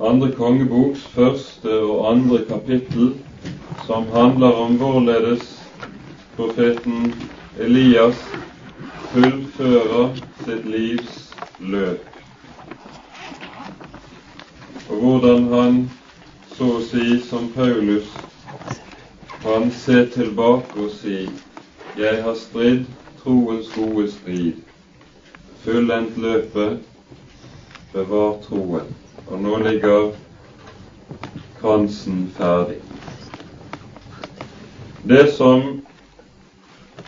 andre kongeboks første og andre kapittel, som handler om hvorledes profeten Elias fullfører sitt livs løp, og hvordan han så å si som Paulus kan se tilbake og si jeg har stridd troens gode strid, fullendt løpet, bevar troen. Og nå ligger kransen ferdig. Det som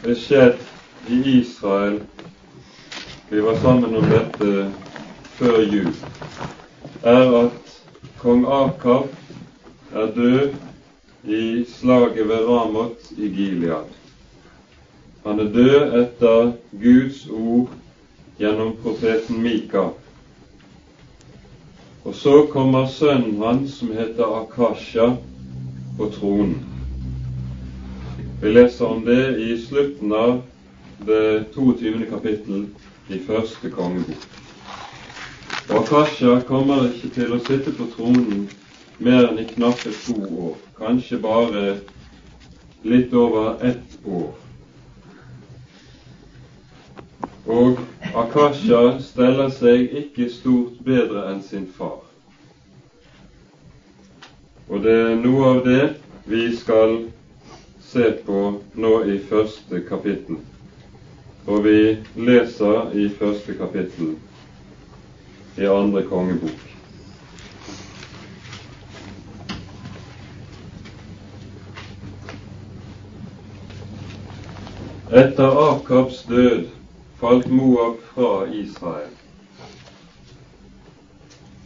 er skjedd i Israel Vi var sammen om dette før jul. Er at kong Akab er død i slaget ved Ramot i Gilead. Han er død etter Guds ord gjennom profeten Mika. Og så kommer sønnen hans, som heter Akasha, på tronen. Vi leser om det i slutten av det 22. kapittel i første kongebok. Og Akasha kommer ikke til å sitte på tronen mer enn i knappe to år, kanskje bare litt over ett år. Og Akasha steller seg ikke stort bedre enn sin far. Og det er noe av det vi skal se på nå i første kapittel. Og vi leser i første kapittel i andre kongebok. Etter Akabs død falt Moab fra Israel.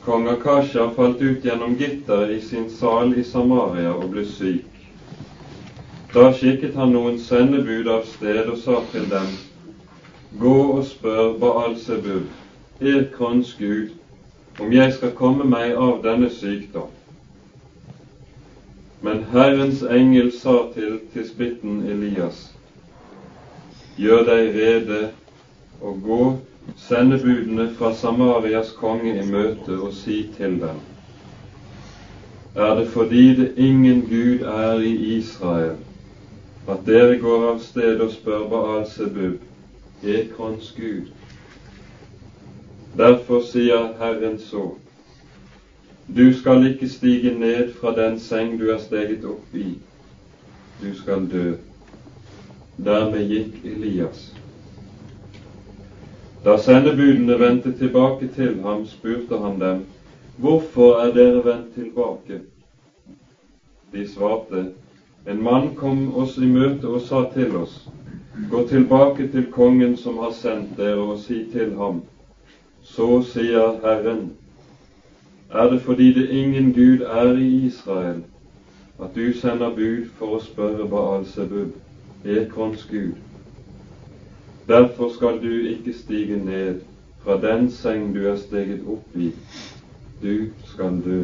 Kong Akasha falt ut gjennom gitteret i sin sal i Samaria og ble syk. Da skikket han noen sendebud av sted og sa til dem, Gå og spør Baal Sebub, Ekrons Gud, om jeg skal komme meg av denne sykdom. Men Herrens engel sa til tisbitten Elias, Gjør deg rede og gå sendebudene fra Samarias konge i møte og si til dem, er det fordi det ingen Gud er i Israel, at dere går av sted og spør Baal Sebub, Ekrons Gud. Derfor sier Herren så, du skal ikke stige ned fra den seng du er steget opp i, du skal dø. Dermed gikk Elias. Da sendebudene vendte tilbake til ham, spurte han dem, Hvorfor er dere vendt tilbake? De svarte, en mann kom oss i møte og sa til oss, Gå tilbake til kongen som har sendt dere, og si til ham, så sier Herren, er det fordi det ingen Gud er i Israel, at du sender bud for å spørre Baal Sebub, Ekrons Gud. Derfor skal du ikke stige ned fra den seng du er steget opp i, du skal dø.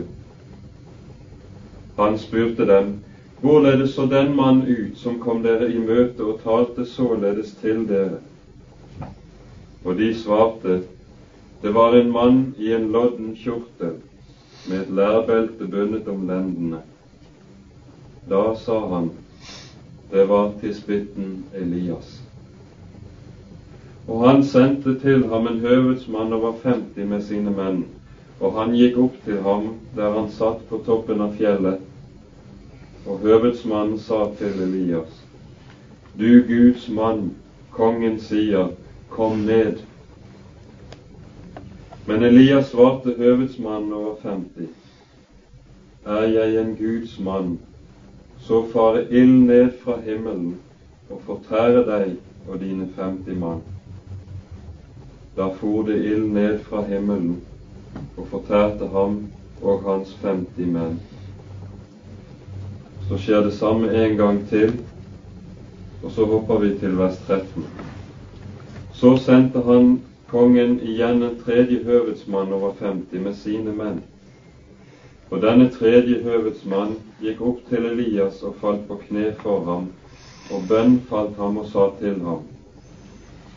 Han spurte dem, Hvorledes så den mann ut som kom dere i møte og talte således til dere? Og de svarte, det var en mann i en lodden kjortel med et lærbelte bundet om lendene. Da sa han, det var tisbitten Elias. Og han sendte til ham en høvedsmann over 50 med sine menn, og han gikk opp til ham der han satt på toppen av fjellet og høvedsmannen sa til Elias, Du Guds mann, kongen sier, kom ned. Men Elias svarte høvedsmannen over 50, Er jeg en Guds mann, så fare ild ned fra himmelen og fortære deg og dine 50 mann. Da for det ild ned fra himmelen og fortærte ham og hans 50 menn. Så skjer det samme en gang til, og så hopper vi til vers 13. Så sendte han kongen igjen en tredje høvedsmann over 50 med sine menn. Og denne tredje høvedsmann gikk opp til Elias og falt på kne for ham, og bønn falt ham og sa til ham,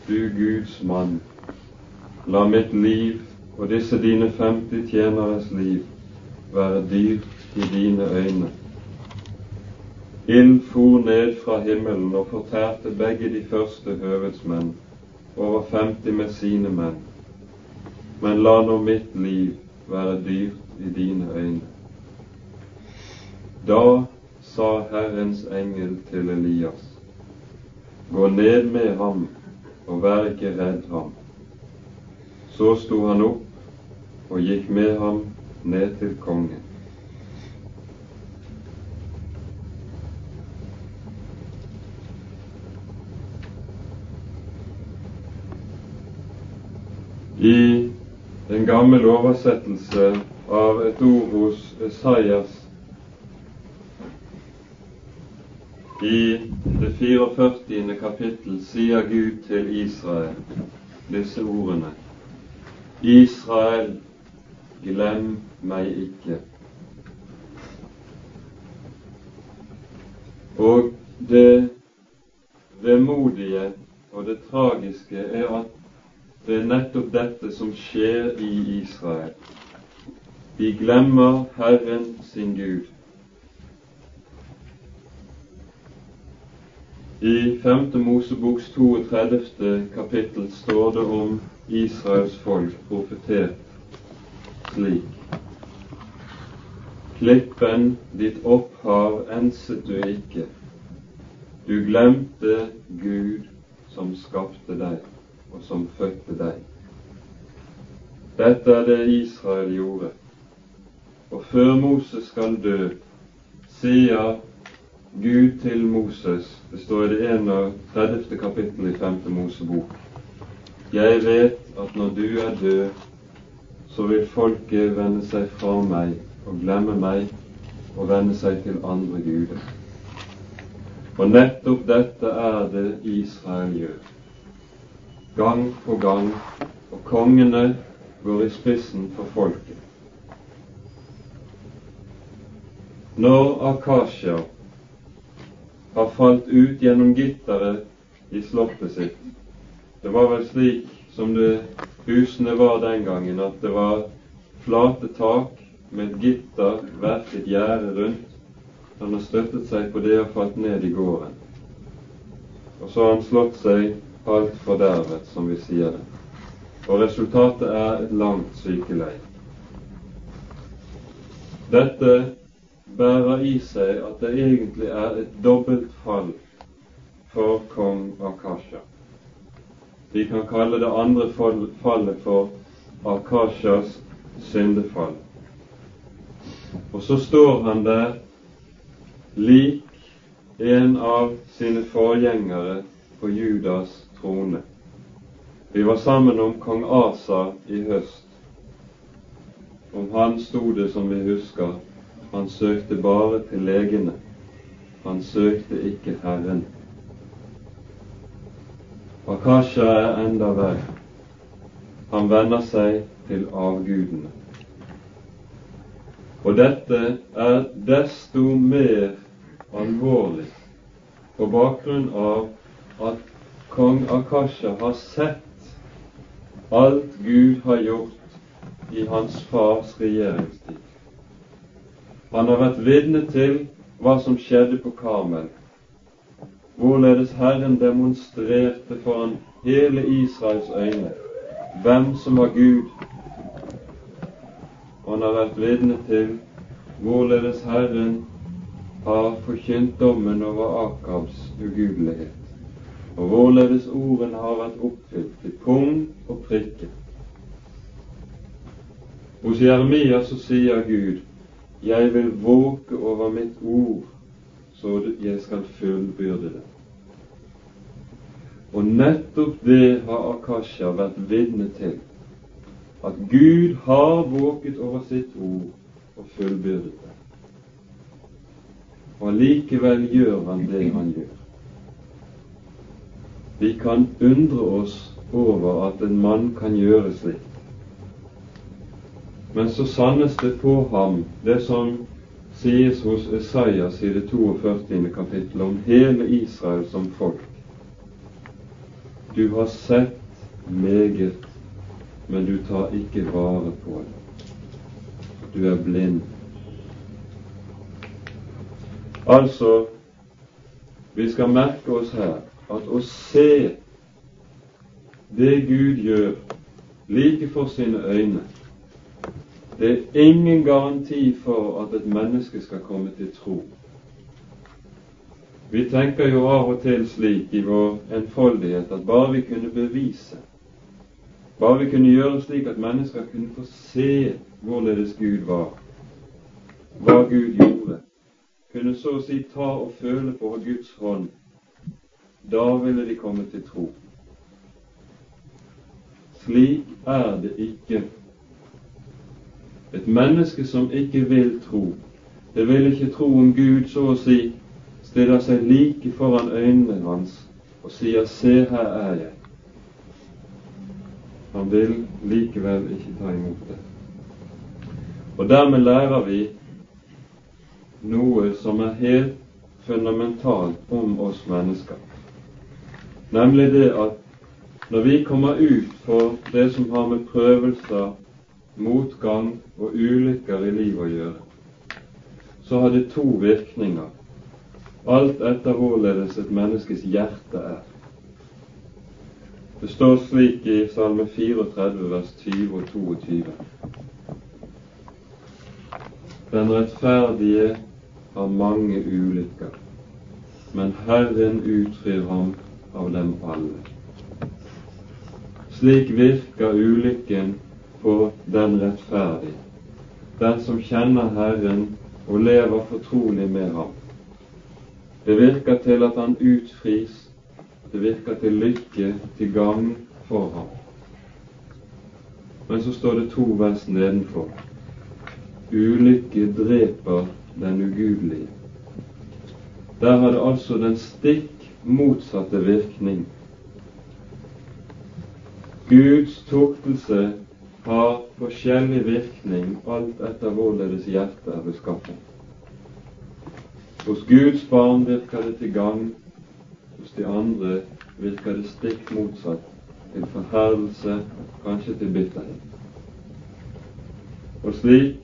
Du Guds mann, la mitt liv og disse dine 50 tjeneres liv være dyrt i dine øyne. Ild for ned fra himmelen og fortærte begge de første høvedsmenn, over 50 med sine menn. Men la nå mitt liv være dyrt i dine øyne. Da sa Herrens engel til Elias, gå ned med ham og vær ikke redd ham. Så sto han opp og gikk med ham ned til kongen. I en gammel oversettelse av et ord hos Esaias i det 44. kapittel sier Gud til Israel disse ordene Israel, glem meg ikke. Og det vemodige og det tragiske er at det er nettopp dette som skjer i Israel. De glemmer Herren sin Gud. I 5. Moseboks 32. kapittel står det om Israels folk profetert slik. Klippen ditt opphav enset du ikke. Du glemte Gud som skapte deg, og som fødte deg. Dette er det Israel gjorde. Og før Moses skal dø, sier Gud til Moses, det står i det 31. kapittel i 5. Mosebok, jeg vet at når du er død, så vil folket vende seg fra meg og glemme meg og vende seg til andre guder. Og nettopp dette er det Israel gjør. Gang på gang, og kongene går i spissen for folket. Når Akasha har falt ut gjennom gitteret i slottet sitt, det var vel slik som det husene var den gangen, at det var flate tak med et gitter hvert et gjerde rundt. Han har støttet seg på det og falt ned i gården. Og så har han slått seg halvt fordervet, som vi sier det. Og resultatet er et langt sykeleie. Dette bærer i seg at det egentlig er et dobbelt fall for kong Akasha. Vi kan kalle det andre fallet for Akashas syndefall. Og så står han der lik en av sine forgjengere på Judas trone. Vi var sammen om kong Asa i høst. Om han sto det, som vi husker, han søkte bare til legene. Han søkte ikke Herren. Akasha er enda verre. Han venner seg til avgudene. Og dette er desto mer alvorlig på bakgrunn av at kong Akasha har sett alt Gud har gjort i hans fars regjeringstid. Han har vært vitne til hva som skjedde på Karmel hvorledes Herren demonstrerte foran hele Israels øyne hvem som var Gud. Og han har vært vitne til hvorledes Herren har forkynt dommen over Akabs ugudelighet, og hvorledes ordene har vært oppfylt til punkt og prikke. Hos Jeremia så sier Gud, jeg vil våke over mitt ord så jeg skal fullbyrde det. Og nettopp det har Akasha vært vitne til, at Gud har våket over sitt ord og fullbyrdet det. Og allikevel gjør han det han gjør. Vi kan undre oss over at en mann kan gjøre slikt. Men så sannes det på ham det som sies hos Esaias i det 42. kapittelet om hele Israel som folk. Du har sett meget, men du tar ikke vare på det. Du er blind. Altså, vi skal merke oss her at å se det Gud gjør like for sine øyne, det er ingen garanti for at et menneske skal komme til tro. Vi tenker jo av og til slik i vår enfoldighet at bare vi kunne bevise, bare vi kunne gjøre slik at mennesker kunne få se hvorledes Gud var, hva Gud gjorde, kunne så å si ta og føle på Guds hånd, da ville de komme til tro. Slik er det ikke. Et menneske som ikke vil tro, det vil ikke tro om Gud så å si stiller seg like foran øynene hans og sier 'Se, her er jeg'. Han vil likevel ikke ta imot det. Og dermed lærer vi noe som er helt fundamentalt om oss mennesker. Nemlig det at når vi kommer ut for det som har med prøvelser, motgang og ulykker i livet å gjøre, så har det to virkninger, alt etter hvorledes et menneskes hjerte er. Det står slik i Salme 34, vers 20 og 22. Den rettferdige har mange ulykker, men Herren utfrir ham av dem alle. Slik virker ulykken på den rettferdige, den som kjenner Herren og lever fortrolig med ham. Det virker til at han utfris, det virker til lykke, til gagn for ham. Men så står det to vers nedenfor. Ulykke dreper den ugudelige. Der har det altså den stikk motsatte virkning. Guds tuktelse har forskjellig virkning alt etter hvorledes hjertet er beskaffet. Hos Guds barn virker det til gagn, hos de andre virker det stikk motsatt, til forherdelse, kanskje til bitterhet. Og slik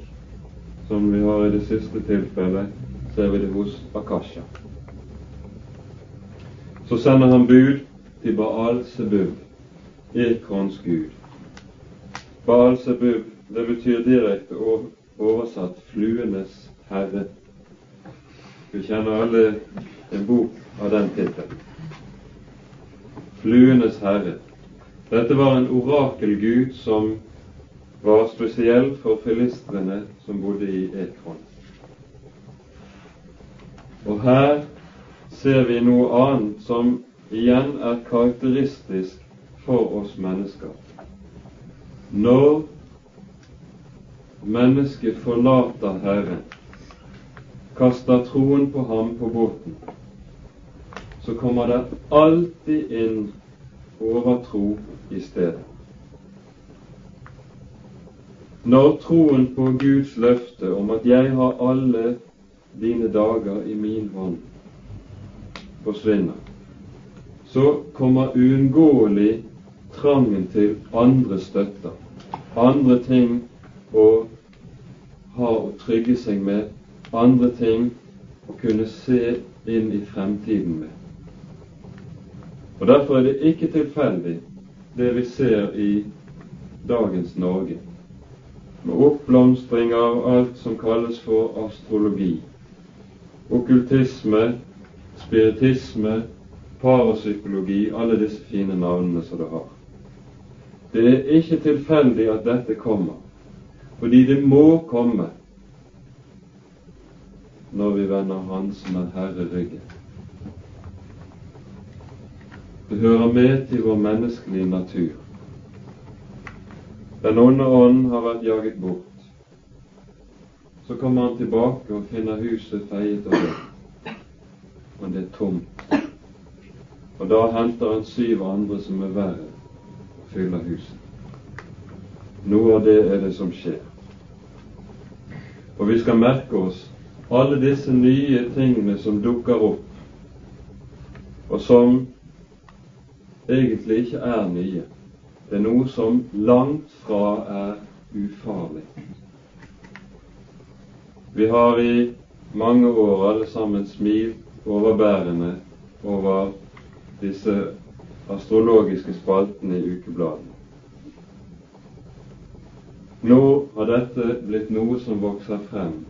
som vi har i det siste tilfellet, ser vi det hos Akasha. Så sender han bud til Baal Sebub, Ekrons gud. Baal Sebub, det betyr direkte oversatt 'fluenes herre'. Vi kjenner alle en bok av den tittelen. Fluenes herre. Dette var en orakelgud som var spesiell for filistrene som bodde i Ekron. Og her ser vi noe annet som igjen er karakteristisk for oss mennesker. Når mennesket forlater Herren, kaster troen på ham på båten, så kommer det alltid inn overtro i stedet. Når troen på Guds løfte om at 'jeg har alle dine dager i min hånd', forsvinner, så kommer uunngåelig trangen til andre støtter, andre ting å ha å trygge seg med, andre ting å kunne se inn i fremtiden med. Og Derfor er det ikke tilfeldig det vi ser i dagens Norge med oppblomstring av alt som kalles for astrologi, okkultisme, spiritisme, parapsykologi, alle disse fine navnene som det har. Det er ikke tilfeldig at dette kommer, fordi det må komme når vi vender Han som er Herre ryggen. Det hører med til vår menneskelige natur den onde ånd har vært jaget bort. Så kommer han tilbake og finner huset feiet og rødt, men det er tomt. Og da henter han syv andre som er verre, fyller huset. Noe av det er det som skjer. Og vi skal merke oss alle disse nye tingene som dukker opp, og som egentlig ikke er nye. Det er noe som langt fra er ufarlig. Vi har i mange år alle sammen smilt overbærende over disse astrologiske spaltene i ukebladene. Nå har dette blitt noe som vokser frem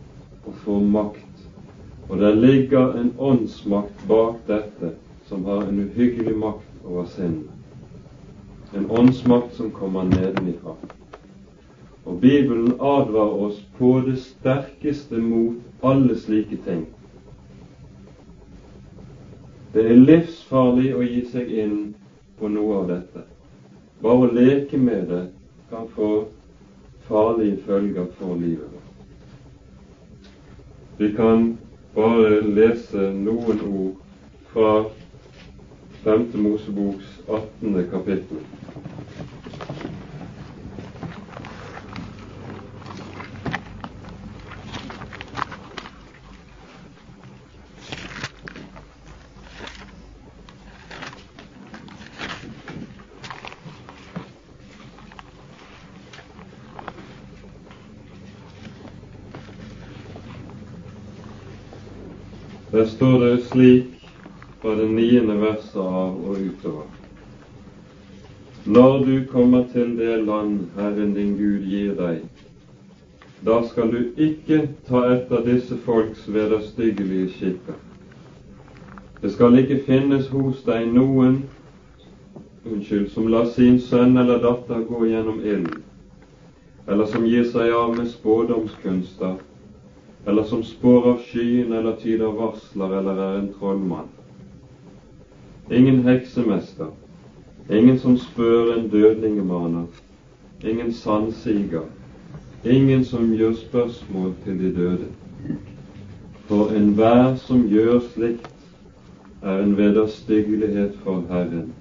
og får makt, og det ligger en åndsmakt bak dette som har en uhyggelig makt over sinnet. En åndsmakt som kommer nedenifra. Og Bibelen advarer oss på det sterkeste mot alle slike ting. Det er livsfarlig å gi seg inn på noe av dette. Bare å leke med det kan få farlige følger for livet vårt. Vi kan bare lese noen ord fra 5. Moseboks 18. kapittel. Der står det slik fra det niende verset av og utover. Når du kommer til det land Herren din Gud gir deg, da skal du ikke ta etter disse folks vederstyggelige skikker. Det skal ikke finnes hos deg noen unnskyld, som lar sin sønn eller datter gå gjennom ilden, eller som gir seg av med spådomskunster eller som spår av skyen eller tyder varsler eller er en trollmann. Ingen heksemester, ingen som spør en dødningemaner, ingen sannsiger, ingen som gjør spørsmål til de døde. For enhver som gjør slikt, er en vederstyggelighet for Herren.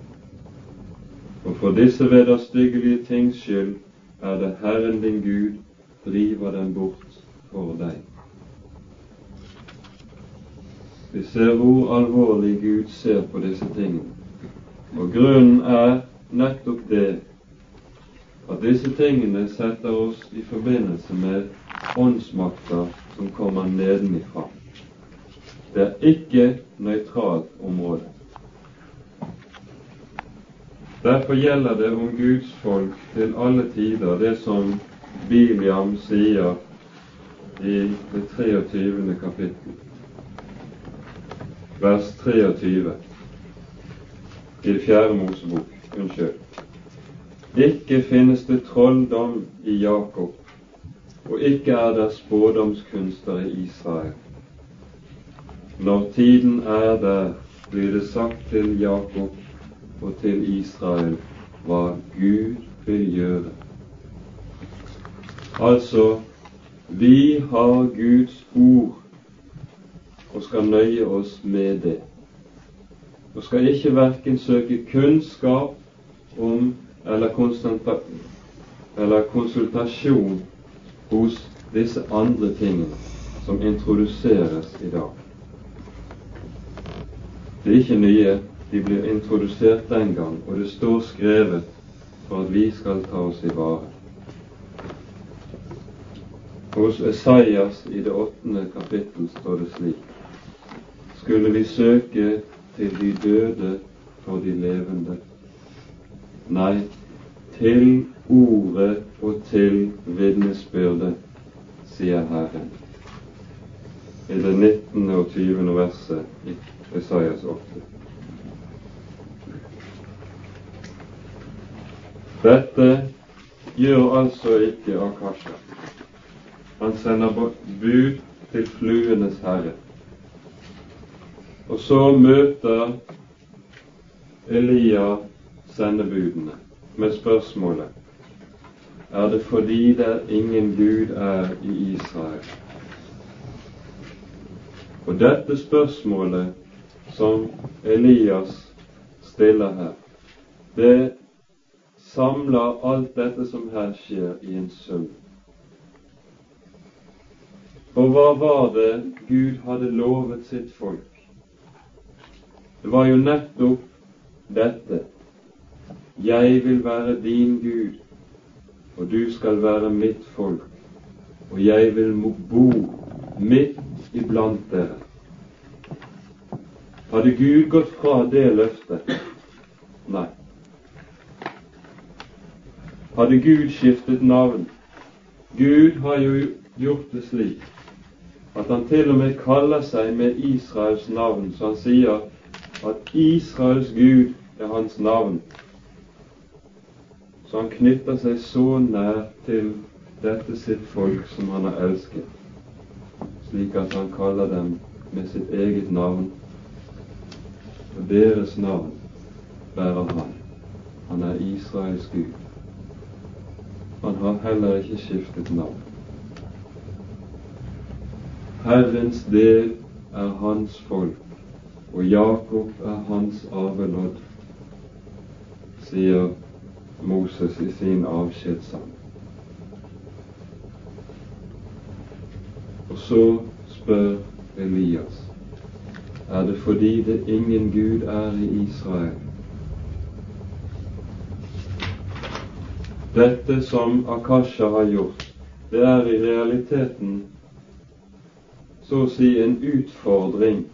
Og for disse vederstyggelige tings skyld er det Herren din Gud driver dem bort for deg. Vi ser hvor alvorlig Gud ser på disse tingene. Og grunnen er nettopp det at disse tingene setter oss i forbindelse med åndsmakter som kommer nedenifra. Det er ikke nøytralt område. Derfor gjelder det om Guds folk til alle tider det som Biliam sier i det 23. kapittel vers 23 i fjerde Mosebok. Unnskyld. Ikke finnes det trolldom i Jakob, og ikke er det spådomskunster i Israel. Når tiden er der, blir det sagt til Jakob og til Israel hva Gud vil gjøre. Altså, vi har Guds ord og skal nøye oss med det. Og skal ikke verken søke kunnskap om eller, eller konsultasjon hos disse andre tingene som introduseres i dag. Det er ikke nye, de blir introdusert den gang, og det står skrevet for at vi skal ta oss i vare. Hos Esaias i det åttende kapittel står det slik skulle vi søke til de døde for de levende. Nei, til ordet og til vitnesbyrdet, sier Herren. I det 19. og 20. verset i Esaias 8. Dette gjør altså ikke Akasha. Han sender bud til fluenes herre. Og så møter Elia sendebudene med spørsmålet er det fordi det ingen Gud er i Israel. Og dette spørsmålet som Elias stiller her, det samler alt dette som her skjer, i en sum. Og hva var det Gud hadde lovet sitt folk? Det var jo nettopp dette. Jeg vil være din Gud, og du skal være mitt folk, og jeg vil bo midt iblant dere. Hadde Gud gått fra det løftet? Nei. Hadde Gud skiftet navn? Gud har jo gjort det slik at han til og med kaller seg med Israels navn, så han sier at Israels Gud er hans navn. Så han knytter seg så nær til dette sitt folk som han har elsket, slik at han kaller dem med sitt eget navn og deres navn bærer han. Han er Israels Gud. Han har heller ikke skiftet navn. Herrens del er hans folk, og Jakob er hans arvelodd, sier Moses i sin avskjedssang. Og så spør Elias er det fordi det ingen Gud er i Israel. Dette som Akasha har gjort, det er i realiteten så å si en utfordring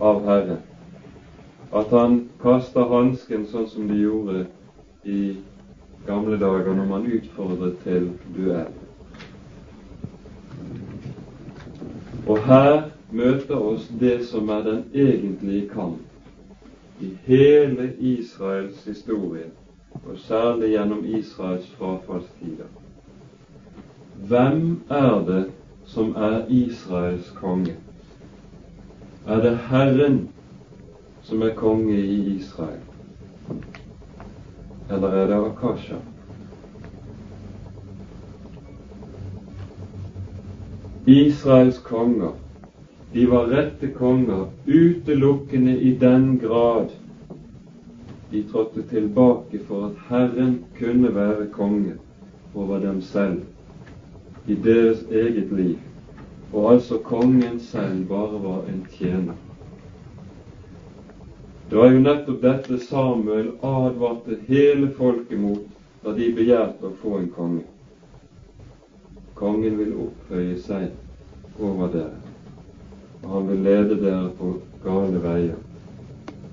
av Herre. At han kaster hansken sånn som de gjorde i gamle dager når man utfordret til duell. Og her møter oss det som er den egentlige kamp i hele Israels historie, og særlig gjennom Israels frafallstider. Hvem er det som er Israels konge? Er det Herren som er konge i Israel? Eller er det Akasha? Israels konger de var rette konger utelukkende i den grad de trådte tilbake for at Herren kunne være konge over dem selv i deres eget liv, og altså kongen selv bare var en tjener. Det var jo nettopp dette Samuel advarte hele folket mot da de begjærte å få en konge. Kongen vil opphøye seg over dere og han vil lede dere på gale veier.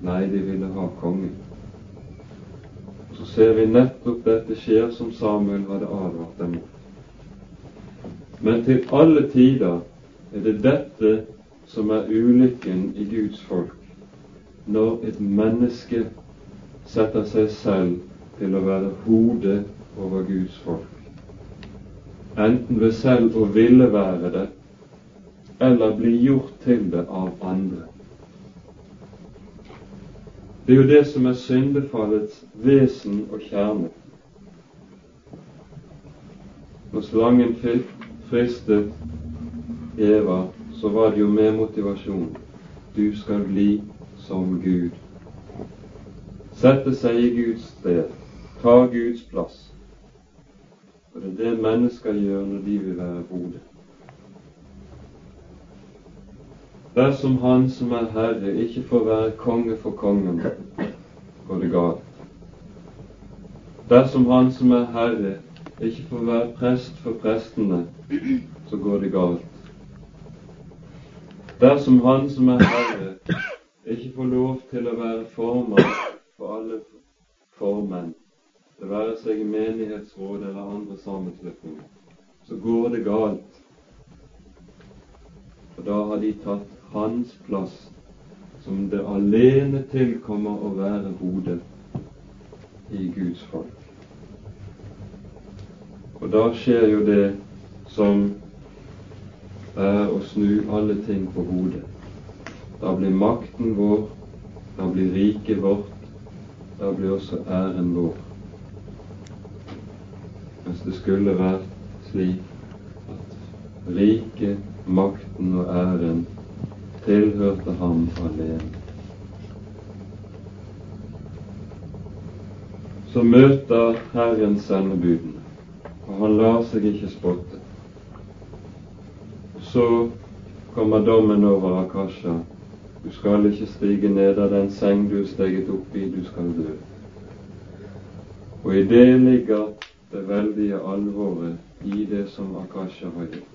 Nei, de ville ha kongen. Så ser vi nettopp dette skjer som Samuel hadde advart dem mot. Men til alle tider er det dette som er ulykken i Guds folk, når et menneske setter seg selv til å være hodet over Guds folk, enten ved selv å ville være det, eller bli gjort til det av andre. Det er jo det som er syndefallets vesen og kjerne. Når slangen fristet Eva, så var det jo med motivasjon. Du skal bli som Gud. Sette seg i Guds sted, ta Guds plass. Og det er det mennesker gjør når de vil være hodet. Dersom Han som er Herre, ikke får være konge for kongen, går det galt. Dersom Han som er Herre, ikke får være prest for prestene, så går det galt. Dersom Han som er Herre, ikke får lov til å være formann for alle formenn, det være seg i menighetsråd eller andre sammenslutninger, så går det galt. Og da har de tatt hans plass, som det alene tilkommer å være hodet i Guds folk. Og da skjer jo det som er å snu alle ting på hodet. Da blir makten vår, da blir riket vårt, da blir også æren vår. Mens det skulle vært slik at riket, makten og æren tilhørte ham alene. Så møter Herren sendebudene, og han lar seg ikke spotte. Så kommer dommen over Akasha. Du skal ikke stige ned av den seng du er steget opp i, du skal dø. Og i det ligger det veldige alvoret i det som Akasha har gjort.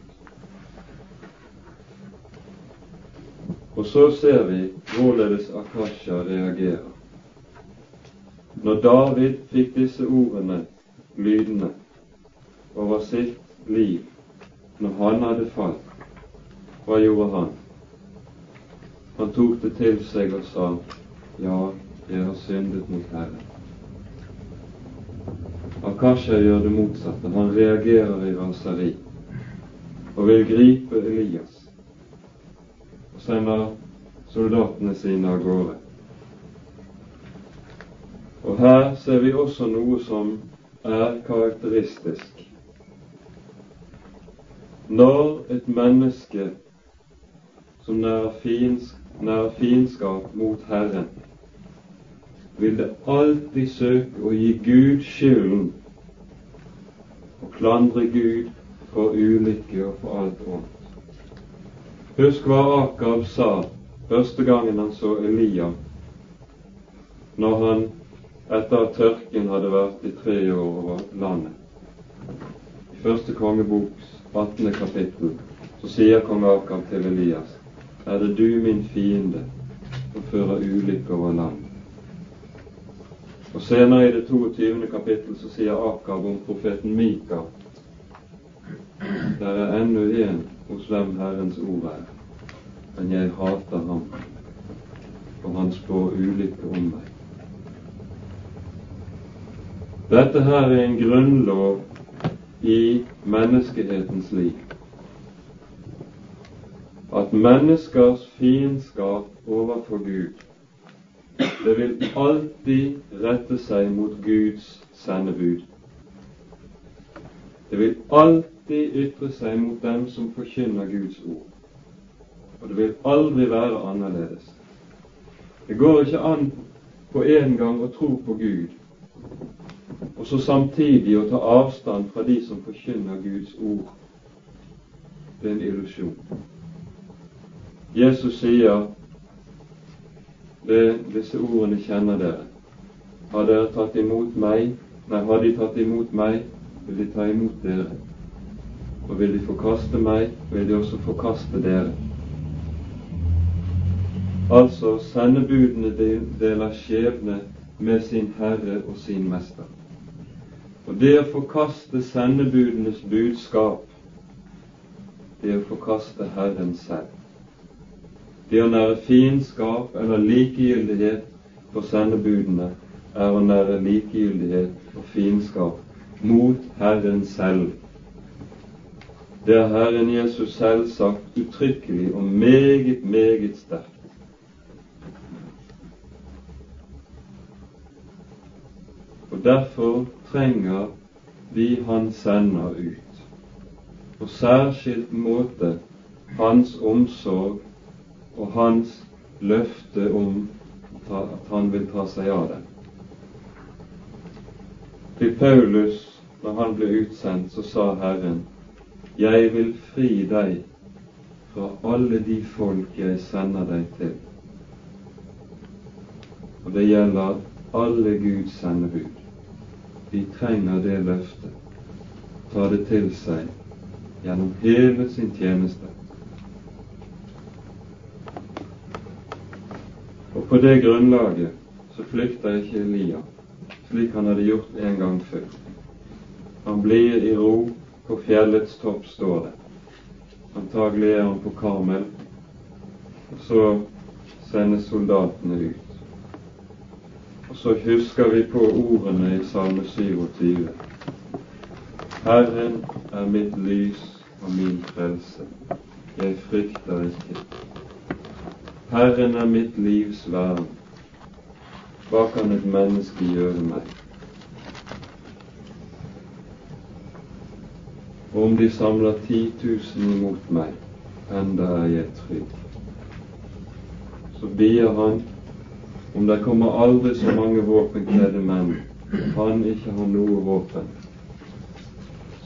Og så ser vi hvorledes Akasha reagerer. Når David fikk disse ordene lydende over sitt liv når han hadde falt, hva gjorde han? Han tok det til seg og sa, ja, jeg har syndet mot Herren. Akasha gjør det motsatte. Han reagerer i raseri og vil gripe Elias og sender soldatene sine av gårde. Og her ser vi også noe som er karakteristisk. Når et menneske som nærer, fiendskap mot Herren, vil det alltid søke å gi Gud skylden og klandre Gud for ulykke og for alt ondt. Husk hva Akab sa første gangen han så Elia, når han etter at tørken hadde vært i tre år over landet. I første kongeboks 18. kapittel så sier kong Akab til Elias, er det du, min fiende, som fører ulykke over landet? Og Senere i det 22. kapittel så sier Akab om profeten Mika der er ennå en hos hvem Herrens ord er, men jeg hater ham, for han spår ulykke om meg. Dette her er en grunnlov i menneskehetens liv. At menneskers fiendskap overfor Gud det vil alltid rette seg mot Guds sendebud. Det vil alltid ytre seg mot dem som forkynner Guds ord. Og det vil aldri være annerledes. Det går ikke an på en gang å tro på Gud, og så samtidig å ta avstand fra de som forkynner Guds ord. Det er en illusjon. Jesus sier det, disse ordene kjenner dere. Har dere tatt imot meg, nei, har de tatt imot meg, vil de ta imot dere. Og vil de forkaste meg, vil de også forkaste dere. Altså, sendebudene deler skjebne med sin Herre og sin Mester. Og det å forkaste sendebudenes budskap, det å forkaste Herren selv. Det å nære fiendskap eller likegyldighet for sendebudene er å nære likegyldighet og fiendskap mot Herren selv. Det har Herren Jesus selv sagt uttrykkelig og meget, meget sterkt. Og derfor trenger vi Han sender ut. På særskilt måte Hans omsorg og hans løfte om at han vil ta seg av dem. Til Paulus, når han ble utsendt, så sa Herren, Jeg vil fri deg fra alle de folk jeg sender deg til. Og det gjelder alle Guds sendebud. De trenger det løftet. Ta det til seg gjennom hele sin tjeneste. Og på det grunnlaget så flykter ikke Elia, slik han hadde gjort en gang før. Han blir i ro på fjellets topp, står det. Antagelig er han på Karmel. Og så sendes soldatene ut. Og så husker vi på ordene i Salme 27. Herren er mitt lys og min frelse. Jeg frykter ikke. Herren er mitt livs vern. Hva kan et menneske gjøre meg? Om de samler ti tusen imot meg, enda er jeg trygg. Så bier han, om det kommer aldri så mange våpenkledde menn, han ikke har noe våpen,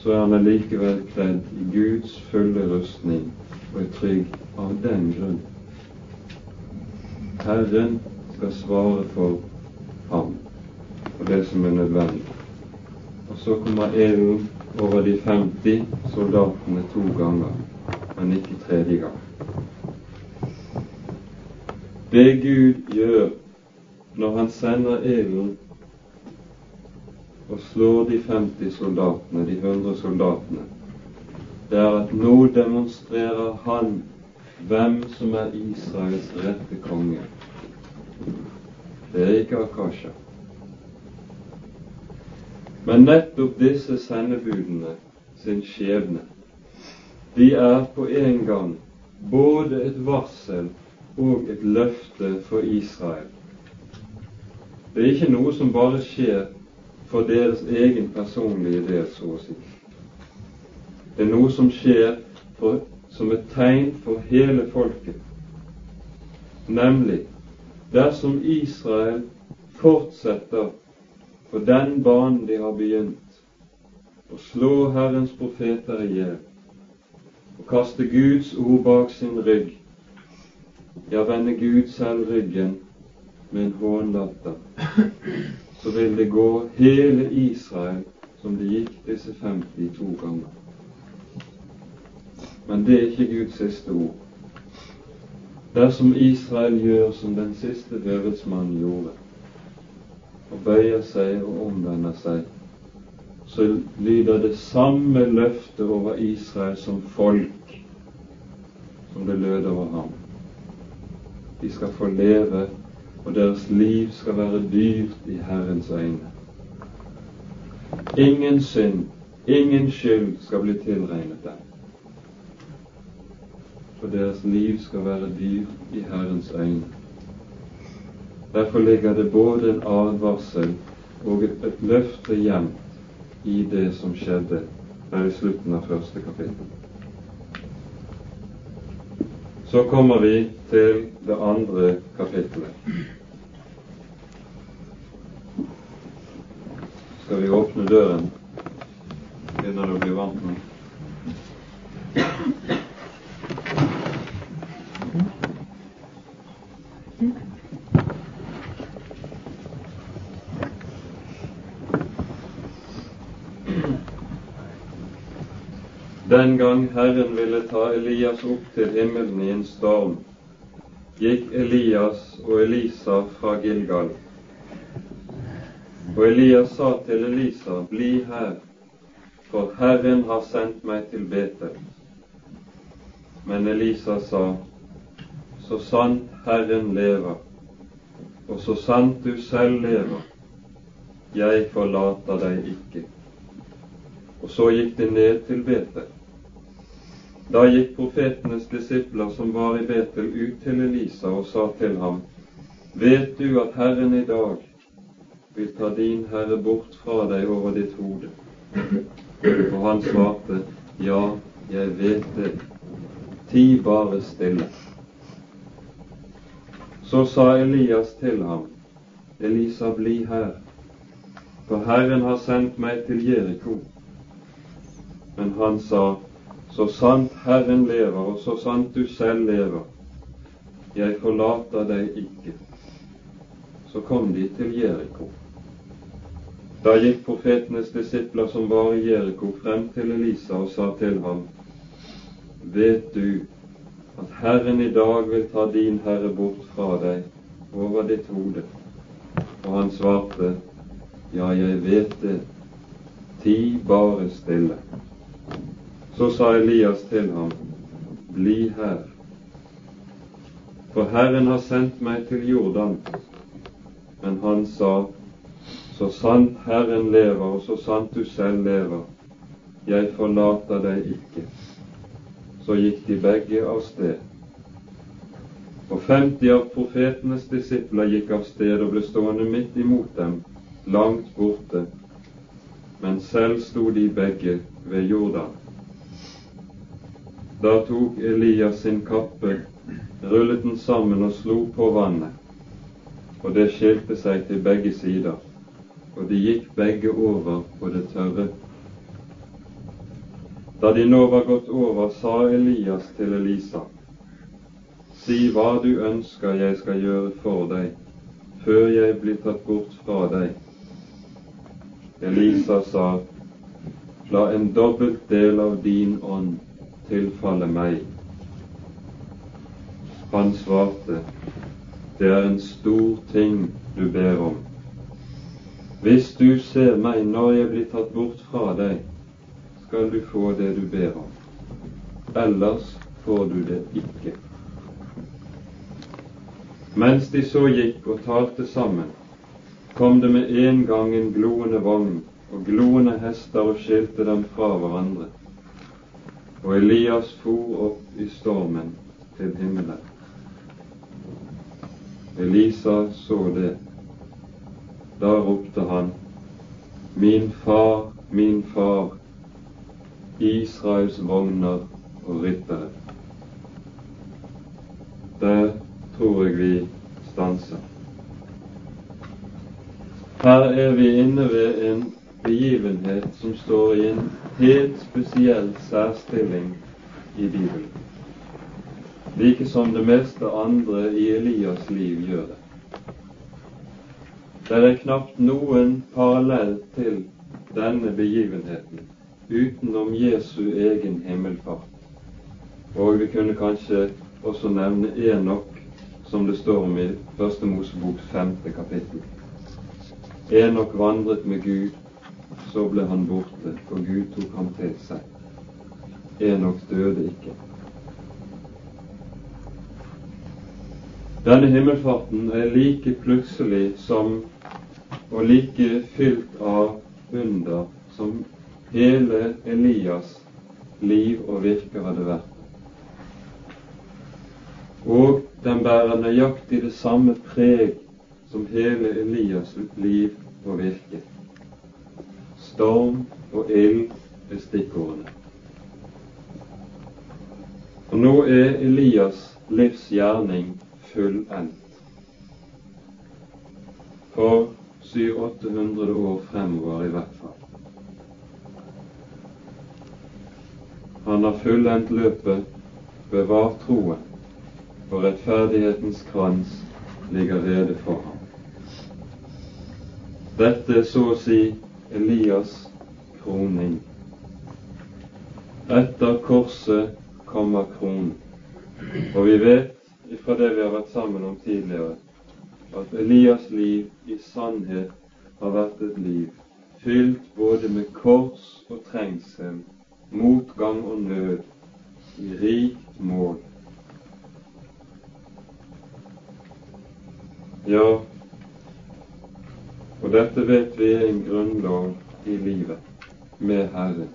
så er han allikevel kledd i Guds fulle rustning og er trygg av den grunn. Herren skal svare for ham og det som er nødvendig. Og så kommer EU over de 50 soldatene to ganger, men ikke tredje gang. Det Gud gjør når han sender EU og slår de 50 soldatene, de 100 soldatene, det er at nå demonstrerer han hvem som er Israels rette konge. Det er ikke Akasha. Men nettopp disse sendebudene sin skjebne, de er på en gang både et varsel og et løfte for Israel. Det er ikke noe som bare skjer for deres egen personlige del, så å si. Det er noe som skjer for, som et tegn for hele folket. Nemlig dersom Israel fortsetter på den banen de har begynt, å slå Herrens profeter i hjel, og kaste Guds ord bak sin rygg, ja, vende Gud selv ryggen med en hånlatter, så vil det gå hele Israel som det gikk disse 52 ganger. Men det er ikke Guds siste ord. Dersom Israel gjør som den siste døvelsmannen gjorde, og bøyer seg og omvender seg, så lyder det samme løftet over Israel som folk som det lød over ham. De skal få leve, og deres liv skal være dyrt i Herrens øyne. Ingen synd, ingen skyld skal bli tilregnet dem. For deres liv skal være dyrt i Herrens øyne. Derfor ligger det både en advarsel og et løfte gjemt i det som skjedde her i slutten av første kapittel. Så kommer vi til det andre kapittelet. Skal vi åpne døren? Begynner du å bli vant nå? Den gang Herren ville ta Elias opp til himmelen i en storm, gikk Elias og Elisa fra Gilgal. Og Elias sa til Elisa, bli her, for Herren har sendt meg til Betel. Men Elisa sa, så sant Herren lever, og så sant du selv lever, jeg forlater deg ikke. Og så gikk de ned til Betel. Da gikk profetenes disipler som var i Betel, ut til Elisa og sa til ham, Vet du at Herren i dag vil ta din Herre bort fra deg over ditt hode? Og han svarte, Ja, jeg vet det. Ti bare stille. Så sa Elias til ham, Elisa, bli her, for Herren har sendt meg til Jeriko. Men han sa, så sant Herren lever, og så sant du selv lever, jeg forlater deg ikke. Så kom de til Jeriko. Da gikk profetenes disipler som var i Jeriko, frem til Elisa og sa til ham, Vet du at Herren i dag vil ta din Herre bort fra deg over ditt hode? Og han svarte, Ja, jeg vet det. Ti bare stille. Så sa Elias til ham, Bli her, for Herren har sendt meg til Jordan. Men han sa, Så sant Herren lever, og så sant du selv lever, jeg forlater deg ikke. Så gikk de begge av sted. Og 50 av profetenes disipler gikk av sted og ble stående midt imot dem, langt borte, men selv sto de begge ved Jordan. Da tok Elias sin kappe, rullet den sammen og slo på vannet, og det skilte seg til begge sider, og de gikk begge over på det tørre. Da de nå var gått over, sa Elias til Elisa, Si hva du ønsker jeg skal gjøre for deg, før jeg blir tatt bort fra deg. Elisa sa, La en dobbelt del av din ånd tilfalle meg. Han svarte, Det er en stor ting du ber om. Hvis du ser meg når jeg blir tatt bort fra deg, skal du få det du ber om. Ellers får du det ikke. Mens de så gikk og talte sammen, kom det med en gang en gloende vogn og gloende hester og skilte dem fra hverandre. Og Elias for opp i stormen til himmelen. Elisa så det. Da ropte han, Min far, min far, Israels vogner og ryttere. Der tror jeg vi stanser. Her er vi inne ved en begivenhet som står i en helt spesiell særstilling i Bibelen. Like som det meste andre i Elias liv gjør det. Det er knapt noen parallell til denne begivenheten utenom Jesu egen himmelfart. Og vi kunne kanskje også nevne Enok, som det står om i Første Mosebok femte kapittel. Enok vandret med Gud, så ble han borte, og Gud tok ham til seg. Enok døde ikke. Denne himmelfarten er like plutselig som og like fylt av under som hele Elias' liv og virke hadde vært. Og den bærer nøyaktig det samme preg som hele Elias' liv og virke. Storm og ild er stikkordene. Og nå er Elias' livsgjerning fullendt. For 700-800 år fremover i hvert fall. Han har fullendt løpet, bevar troen, og rettferdighetens krans ligger rede for ham. Dette er så å si Elias' kroning. Etter korset kommer kronen. Og vi vet fra det vi har vært sammen om tidligere, at Elias' liv i sannhet har vært et liv fylt både med kors og trengsel motgang og nød i rikt mål. Ja, og dette vet vi er en grunnlov i livet med Herren.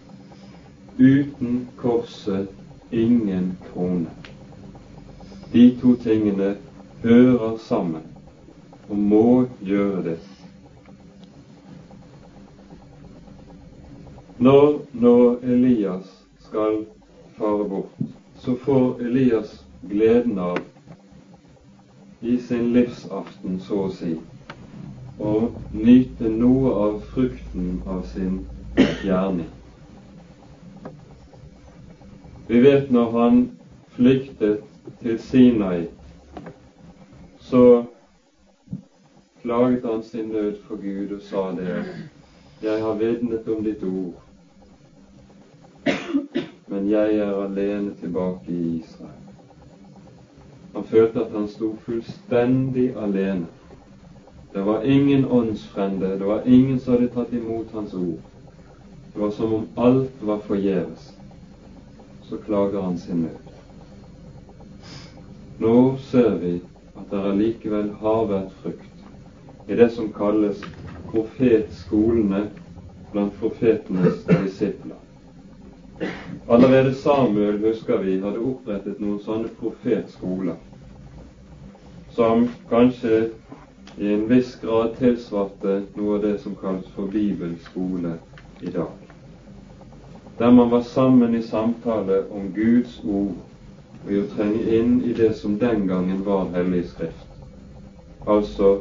Uten korset ingen krone. De to tingene hører sammen og må gjøre det. Når nå Elias skal fare bort, så får Elias gleden av i sin livsaften, så å si, å nyte noe av frukten av sin gjerning. Vi vet når han flyktet til Sinai, så klaget han sin nød for Gud og sa det jeg har vitnet om ditt ord, men jeg er alene tilbake i Israel. Han følte at han sto fullstendig alene. Det var ingen åndsfrende, det var ingen som hadde tatt imot hans ord. Det var som om alt var forgjeves. Så klager han sin nød. Nå ser vi at det allikevel har vært frukt i det som kalles profetskolene blant profetenes disipler. Allerede Samuel, husker vi, hadde opprettet noen sånne profetskoler, som kanskje i en viss grad tilsvarte noe av det som kalles for bibelskole i dag. Der man var sammen i samtale om Guds ord og i å trenge inn i det som den gangen var Hellig Skrift, altså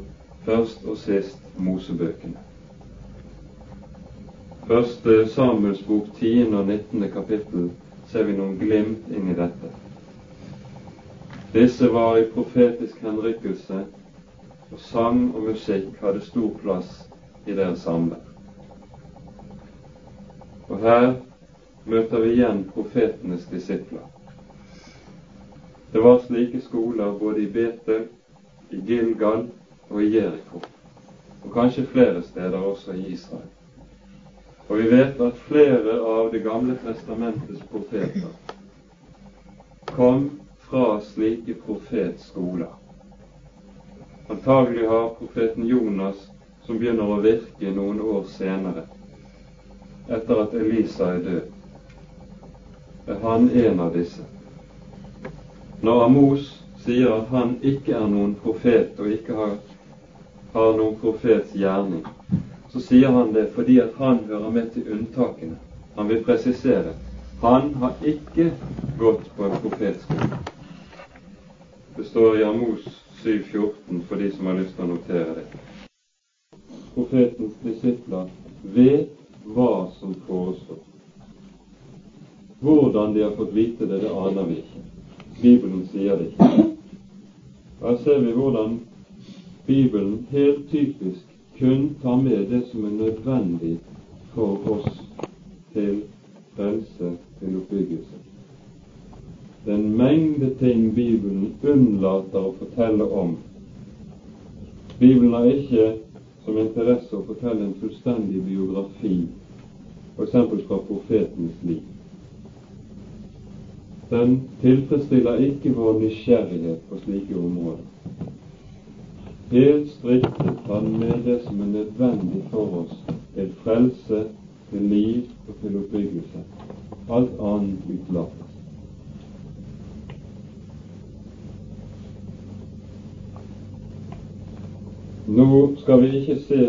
først og sist Mosebøkene. Første Samuels bok 10. og 19. kapittel ser vi noen glimt inn i dette. Disse var i profetisk henrykkelse, og sang og musikk hadde stor plass i deres samvær. Og her møter vi igjen profetenes disipler. Det var slike skoler både i Betel, i Gilgal og i Jeriko, og kanskje flere steder også i Israel. Og vi vet at flere av Det gamle testamentets profeter kom fra slike profetskoler. Antagelig har profeten Jonas, som begynner å virke noen år senere, etter at Elisa er død, er han en av disse. Når Amos sier at han ikke er noen profet og ikke har, har noen profets gjerning, så sier han det fordi at han hører med til unntakene. Han vil presisere han har ikke gått på en profetskole. Det står i Amos 7,14 for de som har lyst til å notere det. Profetens disipler vet hva som forestår. Hvordan de har fått vite det, det aner vi ikke. Bibelen sier det ikke. Her ser vi hvordan Bibelen helt typisk kun tar med det som er nødvendig for oss til frelse, til oppbyggelse. Det er en mengde ting Bibelen unnlater å fortelle om. Bibelen har ikke som interesse å fortelle en fullstendig biografi, f.eks. fra profetens liv. Den tilfredsstiller ikke vår nysgjerrighet på slike områder. Helt strikt tar med det som er nødvendig for oss til frelse, til liv og til oppbyggelse. Alt annet utelates. Nå skal vi ikke se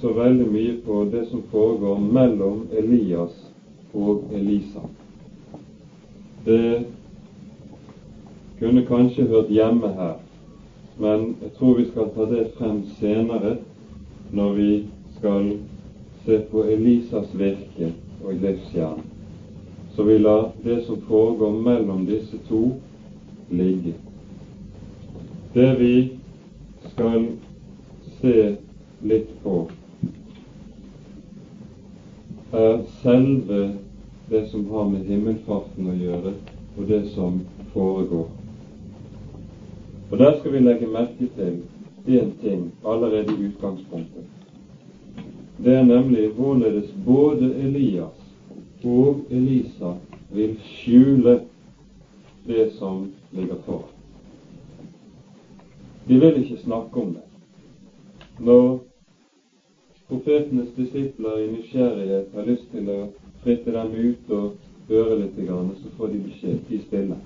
så veldig mye på det som foregår mellom Elias og Elisa. Det kunne kanskje hørt hjemme her, men jeg tror vi skal ta det frem senere når vi skal se på Elisas virke og livsjern. Så vi lar det som foregår mellom disse to, ligge. Det vi skal se litt på, er selve det som har med himmelfarten å gjøre, og det som foregår. Og Der skal vi legge merke til én ting allerede i utgangspunktet. Det er nemlig hvorledes både Elias og Elisa vil skjule det som ligger foran. De vil ikke snakke om det. Når profetenes disipler i nysgjerrighet har lyst til å fritte dem ut og høre litt, så får de beskjed ti stille.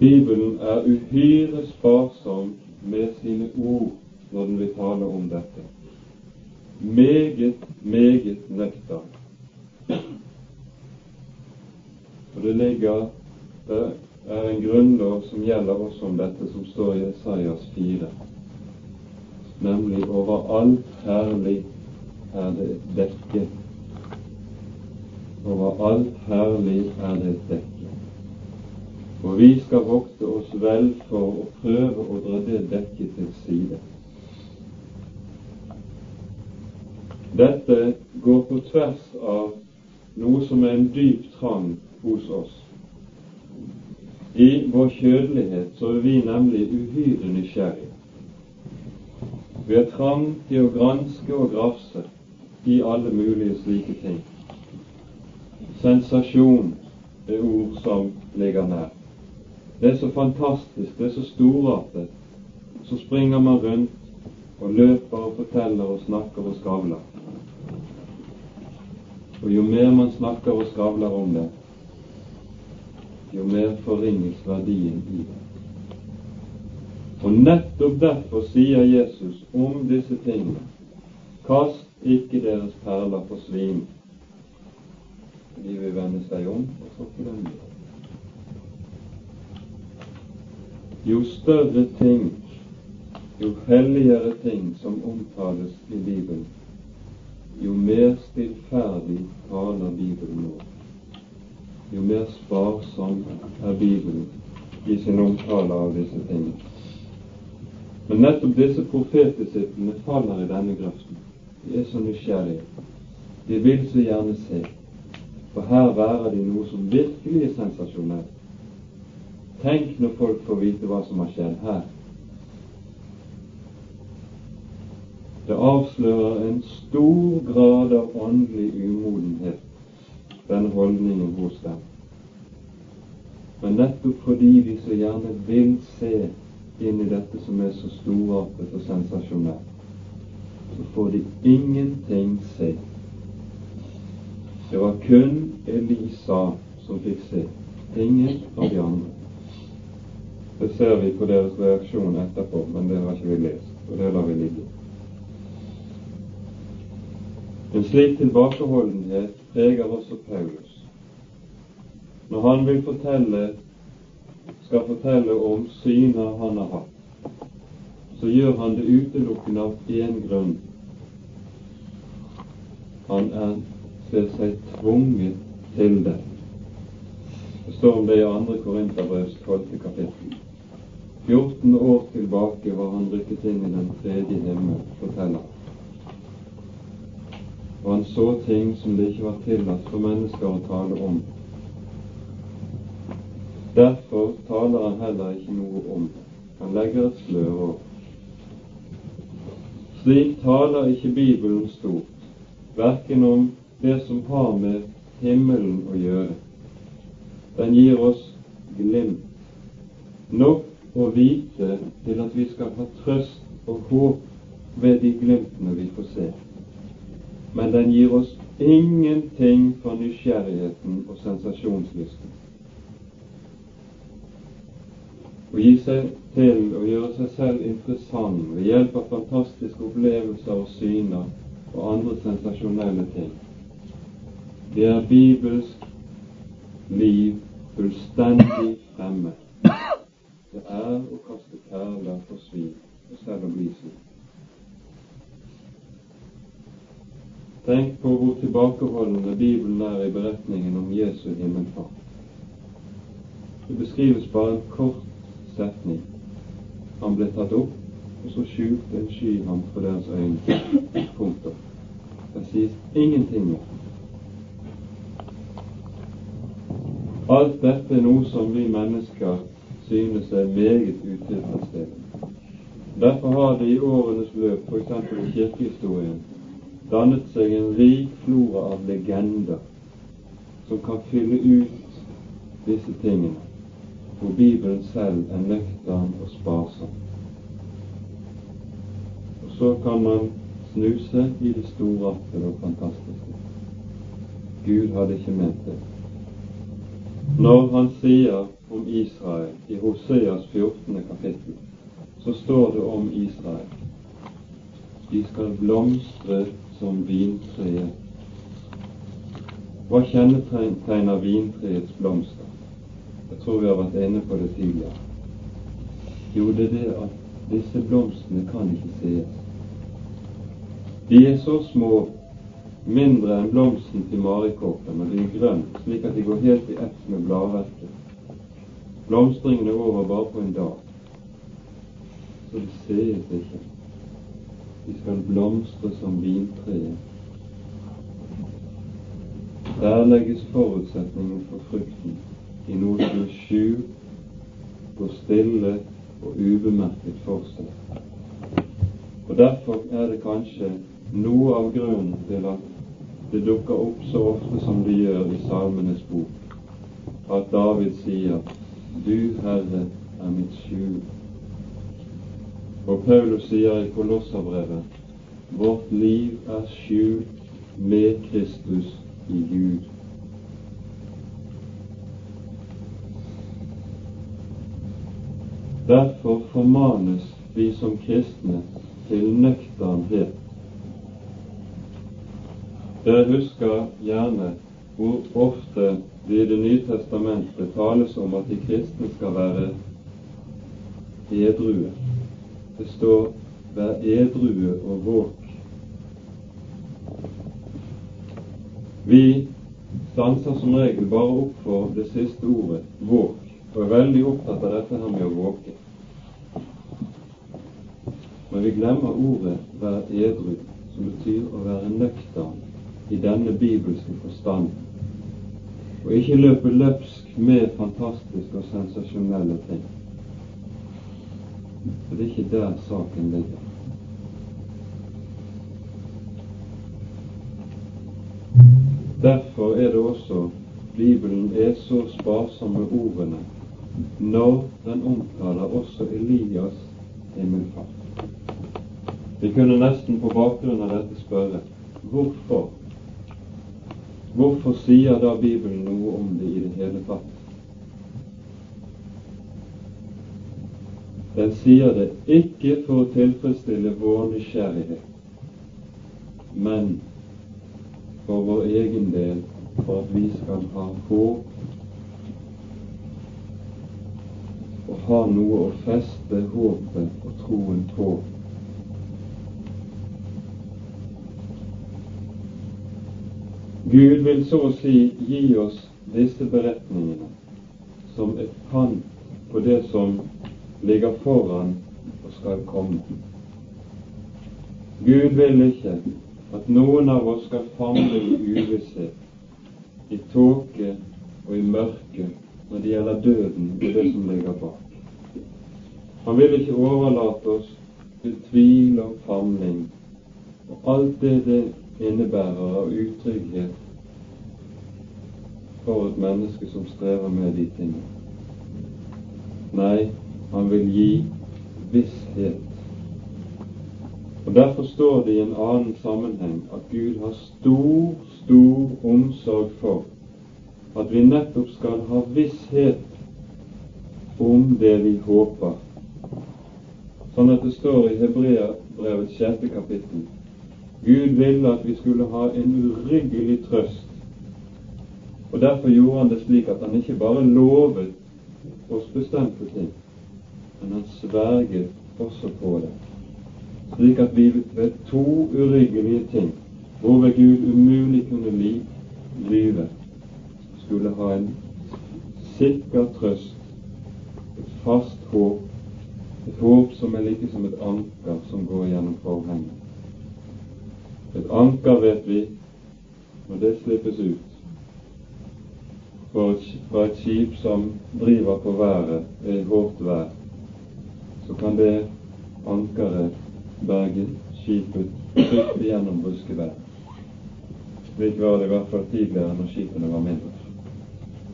Bibelen er uhyre sparsom med sine ord når den vil tale om dette. Meget, meget nøktern. Og det ligger det er en grunnlov som gjelder også om dette, som står i Esaias 4 nemlig over alt herlig er det et dekke. Over alt herlig er det et dekke. Og vi skal vokte oss vel for å prøve å dra det dekket til side. Dette går på tvers av noe som er en dyp trang hos oss. I vår kjødelighet så er vi nemlig uhyre nysgjerrige. Vi har trang til å granske og grafse i alle mulige slike ting. Sensasjon er ord som ligger nær. Det er så fantastisk, det er så storartet. Så springer man rundt og løper og forteller og snakker og skravler. Og jo mer man snakker og skravler om det, jo mer forringes verdien i det. Og nettopp derfor sier Jesus om disse tingene Kast ikke deres perler på svin. De vil vende seg om og tråkke dem. Jo større ting, jo helligere ting som omtales i Bibelen, jo mer stillferdig taler Bibelen nå. Jo mer sparsom er Bibelen i sin omtale av disse tingene. Men nettopp disse profetdisiplene faller i denne grøften. De er så nysgjerrige. De vil så gjerne se. For her værer de noe som virkelig er sensasjonelt. Tenk når folk får vite hva som har skjedd her. Det avslører en stor grad av åndelig umodenhet, denne holdningen hos dem. Men nettopp fordi vi så gjerne vil se inn i dette som er så storartet og sensasjonelt, så får de ingenting se. Det var kun Elisa som fikk se, ingen av de andre. Det ser vi på deres reaksjon etterpå, men det har ikke vi lest, og det lar vi ligge. En slik tilbakeholdenhet preger også Paulus. Når han vil fortelle, skal fortelle om syner han har hatt, så gjør han det utelukkende av én grunn. Han er, ser seg tvunget til det. Det står om det i 2. Korinterbrevs 12. kapittel. 14 år tilbake var han rykket inn i den tredje himmel, forteller han og han så ting som det ikke var tillatt for mennesker å tale om. Derfor taler han heller ikke noe om. Han legger et slør over. Slik taler ikke Bibelen stort, verken om det som har med himmelen å gjøre. Den gir oss glimt, nok å vite til at vi skal ha trøst og håp ved de glimtene vi får se men den gir oss ingenting for nysgjerrigheten og sensasjonslysten. Å gi seg til å gjøre seg selv interessant ved hjelp av fantastiske opplevelser og syner og andre sensasjonelle ting. Det er bibelsk liv fullstendig fremme. Det er å kaste perler for svin og selv å bli svin. Tenk på hvor tilbakeholdende Bibelen er i beretningen om Jesu himmelfart. Det beskrives bare en kort setning. Han ble tatt opp, og så skjulte en sky ham for deres øyne. Punktum. Det sies ingenting mer. Alt dette er noe som vi mennesker synes er meget utilfredsstillende. Derfor har det i årenes løp, f.eks. i kirkehistorien, dannet seg en rik flora av legender som kan fylle ut disse tingene, hvor Bibelen selv er nøktern og sparsom. Og så kan man snuse i det store og fantastiske. Gud hadde ikke ment det. Når han sier om Israel i Hoseas 14. kapittel, så står det om Israel. De skal blomstre som vintreet. Hva kjennetegner vintreets blomster? Jeg tror vi har vært inne på det tidligere. Jo, det er det at disse blomstene kan ikke sees. De er så små, mindre enn blomsten til marikåpen, og de er grønne, slik at de går helt i ett med bladverket. Blomstringen er over bare på en dag, så det sees ikke. De skal blomstre som vintreet. Der legges forutsetningen for frukten i noe som er skjult, går stille og ubemerket for seg. Og Derfor er det kanskje noe av grunnen til at det dukker opp så ofte som det gjør i Salmenes bok, at David sier Du, Herre, er mitt skjul. Og Paulus sier i Kolosserbrevet vårt liv er skjult med Kristus i Gud. Derfor formanes vi som kristne til nøkternhet. Dere husker gjerne hvor ofte det i Det nye testamentet tales om at de kristne skal være edrue. Det står 'vær edrue og våk'. Vi stanser som regel bare opp for det siste ordet 'våk', og er veldig opptatt av dette her med å våke. Men vi glemmer ordet 'vær edru', som betyr å være nøktern i denne bibelske forstand. og ikke løpe løpsk med fantastiske og sensasjonelle ting. For det er ikke der saken ligger. Derfor er det også Bibelen er så sparsom med ordene når den omtaler også Elias himmelfart. Vi kunne nesten på bakgrunn av dette spørre hvorfor Hvorfor sier da Bibelen noe om det i det hele tatt? Den sier det ikke for å tilfredsstille vår nysgjerrighet, men for vår egen del, for at vi skal ha håp og ha noe å feste håpet og troen på. Gud vil så å si gi oss disse beretningene som et pant på det som ligger foran og skal komme. Gud vil ikke at noen av oss skal famle i uvisshet, i tåke og i mørke når det gjelder døden og det som ligger bak. Han vil ikke overlate oss til tvil og famling og alt det det innebærer av utrygghet for et menneske som strever med de tingene. Nei, han vil gi visshet. Og Derfor står det i en annen sammenheng at Gud har stor, stor omsorg for at vi nettopp skal ha visshet om det vi håper. Sånn at det står i Hebreabrevets sjette kapittel Gud ville at vi skulle ha en uryggelig trøst. Og Derfor gjorde han det slik at han ikke bare lovet oss bestemte ting, men han sverget også på det. Slik at vi ved to uryggelige ting, hvorved Gud umulig kunne lyve, skulle ha en sikker trøst, et fast håp, et håp som er like som et anker som går gjennom forhenget. Et anker, vet vi, når det slippes ut fra et skip som driver på været ved hårdt vær, så kan det ankeret berge skipet trygt gjennom bruskevær. Slik var det i hvert fall tidligere når skipene var mindre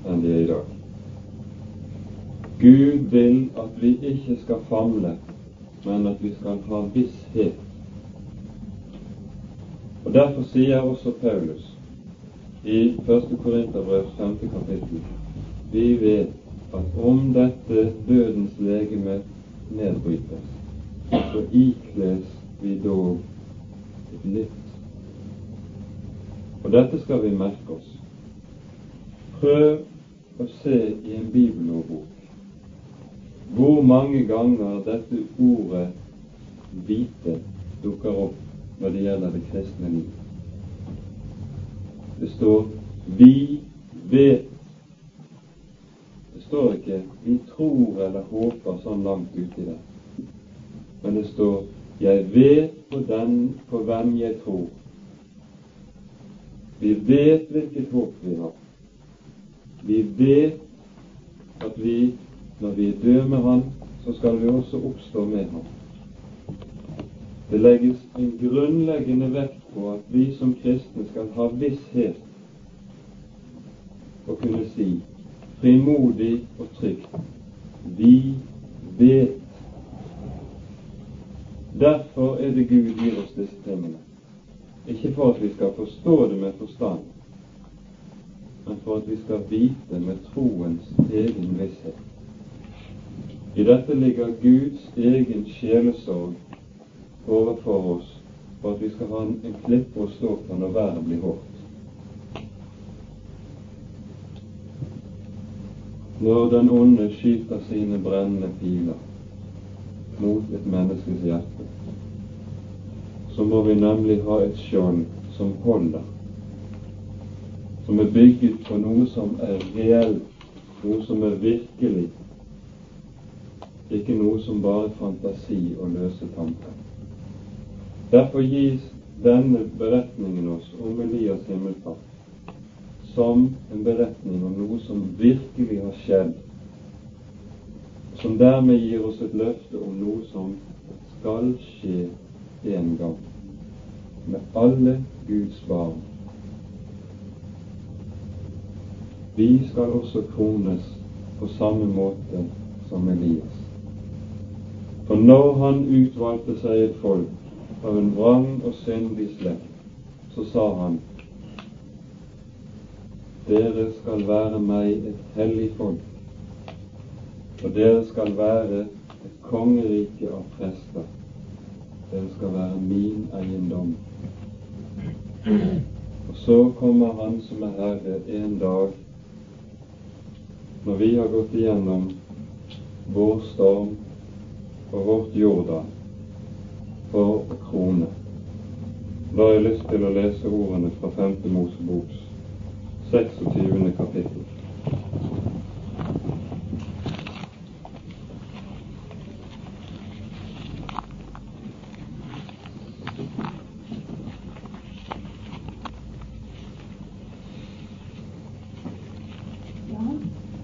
enn de er i dag. Gud vil at vi ikke skal famle, men at vi skal ha visshet og Derfor sier også Paulus i 1. Korinterbrev 5. kapittel vi vet at om dette dødens legeme nedbrytes, så ikles vi dog et nytt. Og dette skal vi merke oss. Prøv å se i en bibelordbok hvor mange ganger dette ordet 'hvite' dukker opp når det gjelder det kristne liv. Det står 'vi vet'. Står ikke 'vi tror eller håper' sånn langt uti det. Men det står 'jeg vet på den på hvem jeg tror'. Vi vet hvilket håp vi har. Vi vet at vi, når vi er døde med Han, så skal vi også oppstå med Ham. Det legges en grunnleggende vekt på at vi som kristne skal ha visshet og kunne si frimodig og trygt vi vet. Derfor er det Gud gir oss disse tingene. Ikke for at vi skal forstå det med forstand, men for at vi skal vite med troens egen visshet. I dette ligger Guds egen sjelesorg overfor oss for at vi skal ha en, klippe å stå på når været blir hårdt. Når den onde skyter sine brennende piler mot et menneskes hjerte, så må vi nemlig ha et skjold som holder, som er bygget på noe som er reelt, noe som er virkelig, ikke noe som bare fantasi og løse tanker. Derfor gis denne beretningen oss om Elias himmelfart som en beretning om noe som virkelig har skjedd, som dermed gir oss et løfte om noe som skal skje en gang med alle Guds barn. Vi skal også krones på samme måte som Elias. For når han utvalgte seg et folk av en vrang og syndig slekt, så sa han dere skal være meg et hellig folk, og dere skal være et kongerike av prester. Dere skal være min eiendom. Og så kommer Han som er Herre en dag, når vi har gått igjennom vår storm og vårt Jordan, for krone. Da har jeg lyst til å lese ordene fra 5. Moseboks 26. kapittel.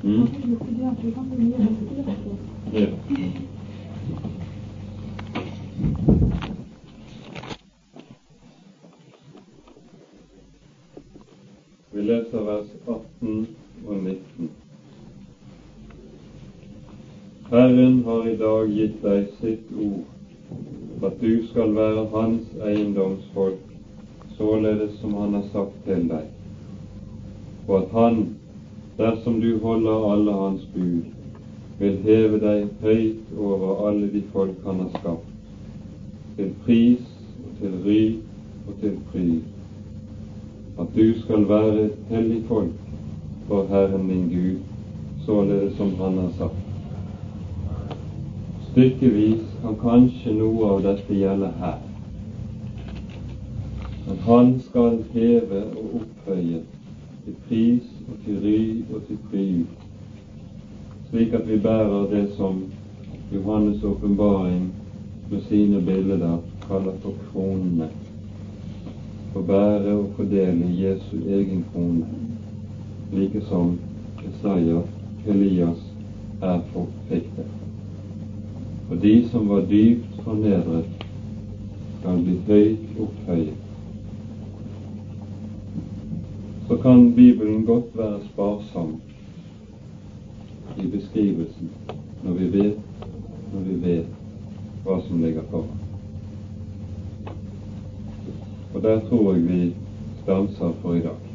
Mm. Ja. Vi leser vers 18 og 19. Herren har i dag gitt deg sitt ord, at du skal være Hans eiendomsfolk, således som Han har sagt til deg, og at Han, dersom du holder alle Hans bud, vil heve deg høyt over alle de folk Han har skapt, til pris og til ry og til pryd at du skal være et hellig folk for Herren din Gud, således som Han har sagt. Stykkevis kan kanskje noe av dette gjelde her. Men Han skal heve og opphøye til pris og til ry og til pryd, slik at vi bærer det som Johannes' åpenbaring med sine bilder kaller for kronene Å bære og fordele Jesu egen krone, like som Isaiah Elias er det. Og de som var dypt fornedret, skal bli høyt opphøyet. Så kan Bibelen godt være sparsom i beskrivelsen når vi vet, når vi vet hva som ligger foran. Og der tror jeg vi stanser for i dag.